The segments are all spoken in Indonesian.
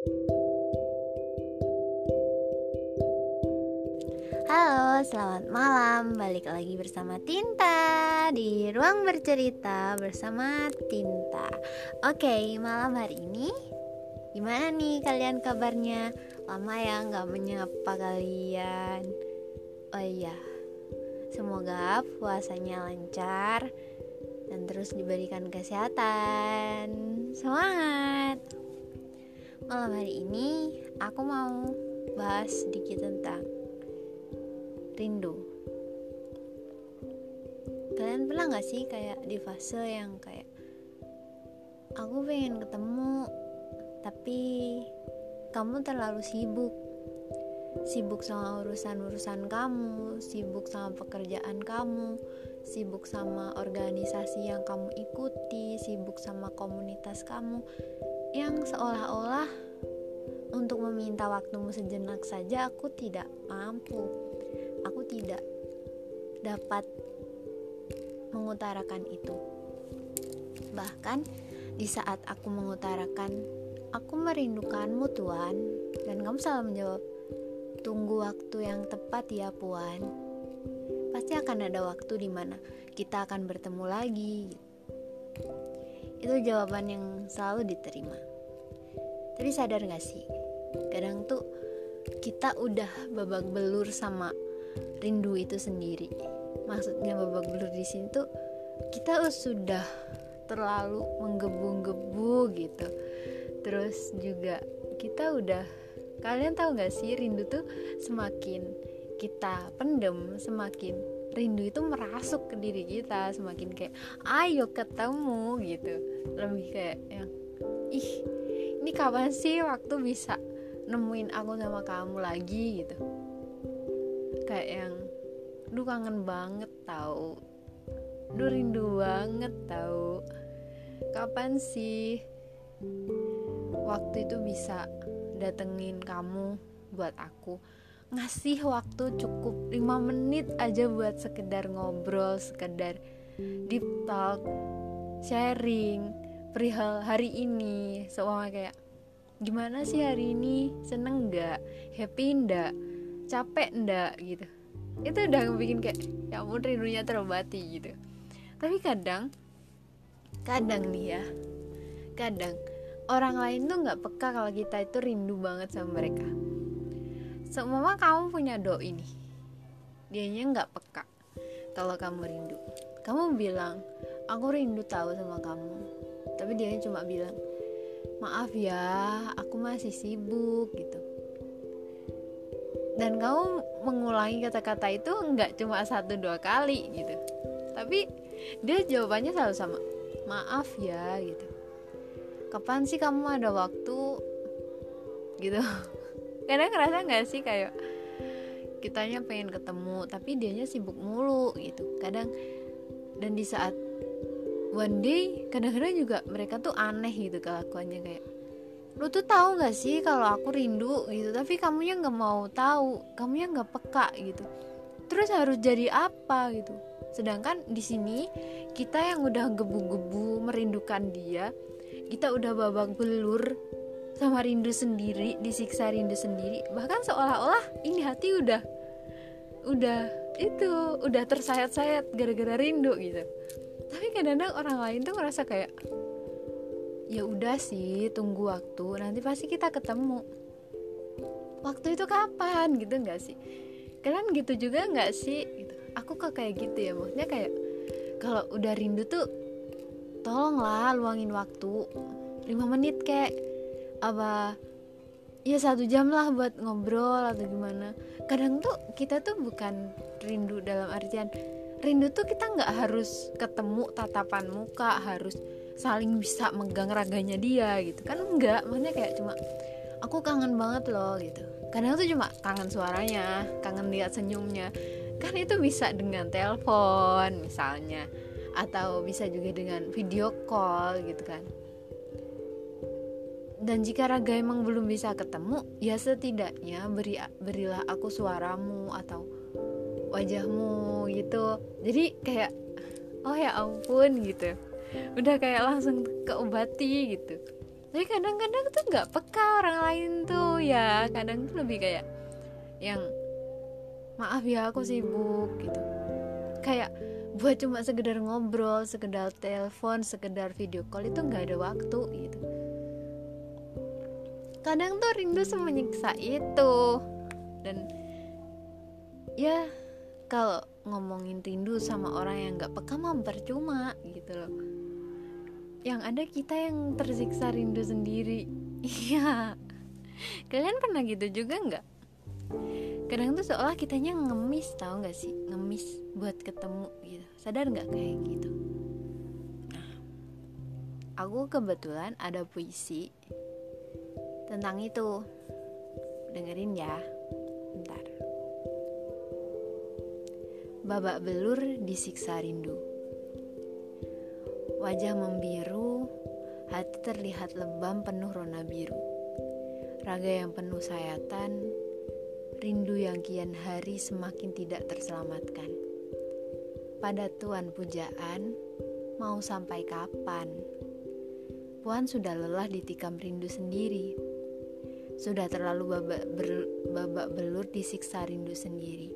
Halo, selamat malam. Balik lagi bersama Tinta di ruang bercerita bersama Tinta. Oke, malam hari ini gimana nih kalian kabarnya? Lama ya nggak menyapa kalian. Oh iya, semoga puasanya lancar dan terus diberikan kesehatan. Semangat! Malam hari ini aku mau bahas sedikit tentang rindu. Kalian pernah gak sih kayak di fase yang kayak aku pengen ketemu tapi kamu terlalu sibuk. Sibuk sama urusan-urusan kamu sibuk sama pekerjaan kamu sibuk sama organisasi yang kamu ikuti sibuk sama komunitas kamu yang seolah-olah untuk meminta waktumu sejenak saja aku tidak mampu aku tidak dapat mengutarakan itu. Bahkan di saat aku mengutarakan, aku merindukanmu Tuan, dan kamu selalu menjawab, tunggu waktu yang tepat ya Puan. Pasti akan ada waktu di mana kita akan bertemu lagi. Itu jawaban yang selalu diterima. Tapi sadar gak sih? Kadang tuh kita udah babak belur sama rindu itu sendiri maksudnya babak belur di sini tuh kita sudah terlalu menggebu-gebu gitu terus juga kita udah kalian tahu gak sih rindu tuh semakin kita pendem semakin rindu itu merasuk ke diri kita semakin kayak ayo ketemu gitu. Lebih kayak yang ih ini kapan sih waktu bisa nemuin aku sama kamu lagi? gitu. Kayak yang lu kangen banget tau. Lu rindu banget tau. Kapan sih waktu itu bisa datengin kamu buat aku ngasih waktu cukup 5 menit aja buat sekedar ngobrol sekedar deep talk sharing. Perihal hari ini soalnya kayak gimana sih hari ini? Seneng nggak? Happy nggak capek ndak? Gitu. Itu udah bikin kayak ya ampun rindunya terobati gitu. Tapi kadang kadang nih ya kadang orang lain tuh nggak peka kalau kita itu rindu banget sama mereka semua kamu punya doi nih. Dianya nggak peka kalau kamu rindu. Kamu bilang aku rindu tahu sama kamu. Tapi dia cuma bilang maaf ya aku masih sibuk gitu. Dan kamu mengulangi kata-kata itu nggak cuma satu dua kali gitu. Tapi dia jawabannya selalu sama maaf ya gitu. Kapan sih kamu ada waktu? Gitu kadang ngerasa nggak sih kayak kitanya pengen ketemu tapi dianya sibuk mulu gitu. Kadang dan di saat one day kadang-kadang juga mereka tuh aneh gitu kelakuannya kayak lu tuh tahu nggak sih kalau aku rindu? Gitu. Tapi kamu yang nggak mau tahu kamu yang nggak peka gitu. Terus harus jadi apa gitu. Sedangkan di sini kita yang udah gebu-gebu merindukan dia kita udah babak belur sama rindu sendiri disiksa rindu sendiri. Bahkan seolah-olah ini hati udah udah itu udah tersayat-sayat gara-gara rindu gitu. Tapi kadang-kadang orang lain tuh ngerasa kayak ya udah sih tunggu waktu nanti pasti kita ketemu. Waktu itu kapan? Gitu nggak sih? Kalian gitu juga nggak sih? Gitu. aku kok kayak gitu ya maksudnya kayak kalau udah rindu tuh tolonglah luangin waktu 5 menit kayak apa ya satu jam lah buat ngobrol atau gimana. Kadang tuh kita tuh bukan rindu dalam artian rindu tuh kita nggak harus ketemu tatapan muka harus saling bisa megang raganya dia gitu. Kan enggak maksudnya kayak cuma aku kangen banget loh gitu. Kadang tuh cuma kangen suaranya kangen lihat senyumnya. Kan itu bisa dengan telepon misalnya atau bisa juga dengan video call gitu kan dan jika raga emang belum bisa ketemu ya setidaknya beri berilah aku suaramu atau wajahmu gitu. Jadi kayak oh ya ampun gitu. Udah kayak langsung keobati gitu. Tapi kadang-kadang tuh nggak peka orang lain tuh ya. Kadang tuh lebih kayak yang maaf ya aku sibuk gitu. Kayak buat cuma sekedar ngobrol sekedar telepon sekedar video call itu nggak ada waktu gitu kadang tuh rindu semenyiksa itu. Dan ya kalau ngomongin rindu sama orang yang nggak peka mah percuma gitu loh. Yang ada kita yang tersiksa rindu sendiri. Iya. Kalian pernah gitu juga nggak? Kadang tuh seolah kitanya ngemis tau nggak sih? Ngemis buat ketemu gitu. Sadar nggak kayak gitu? Nah aku kebetulan ada puisi tentang itu. Dengerin ya bentar. Babak belur disiksa rindu. Wajah membiru hati terlihat lebam penuh rona biru. Raga yang penuh sayatan rindu yang kian hari semakin tidak terselamatkan. Pada tuan pujaan mau sampai kapan? Puan sudah lelah ditikam rindu sendiri sudah terlalu babak, ber, babak belur disiksa rindu sendiri.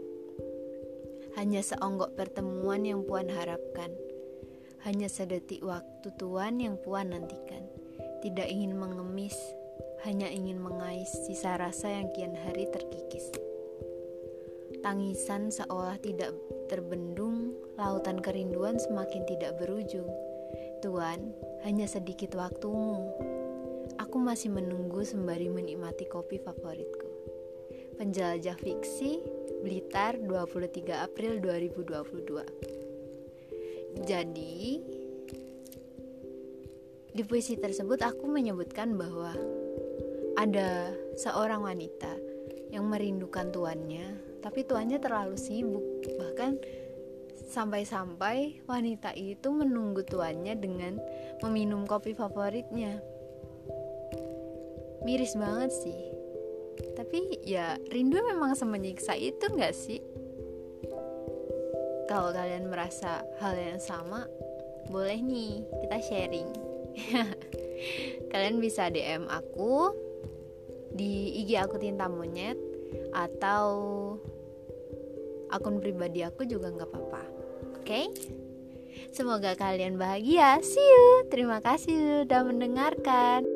Hanya seonggok pertemuan yang Puan harapkan. Hanya sedetik waktu Tuan yang Puan nantikan. Tidak ingin mengemis, hanya ingin mengais sisa rasa yang kian hari terkikis. Tangisan seolah tidak terbendung, lautan kerinduan semakin tidak berujung. Tuan, hanya sedikit waktumu, Aku masih menunggu sembari menikmati kopi favoritku. Penjelajah Fiksi, Blitar, 23 April 2022. Jadi, di puisi tersebut aku menyebutkan bahwa ada seorang wanita yang merindukan tuannya, tapi tuannya terlalu sibuk. Bahkan sampai-sampai wanita itu menunggu tuannya dengan meminum kopi favoritnya miris banget sih. Tapi ya rindu memang semenyiksa itu nggak sih? Kalau kalian merasa hal yang sama boleh nih kita sharing. Kalian bisa DM aku di IG aku Tinta Monyet atau akun pribadi aku juga nggak apa-apa oke? Okay? semoga kalian bahagia. See you. Terima kasih sudah mendengarkan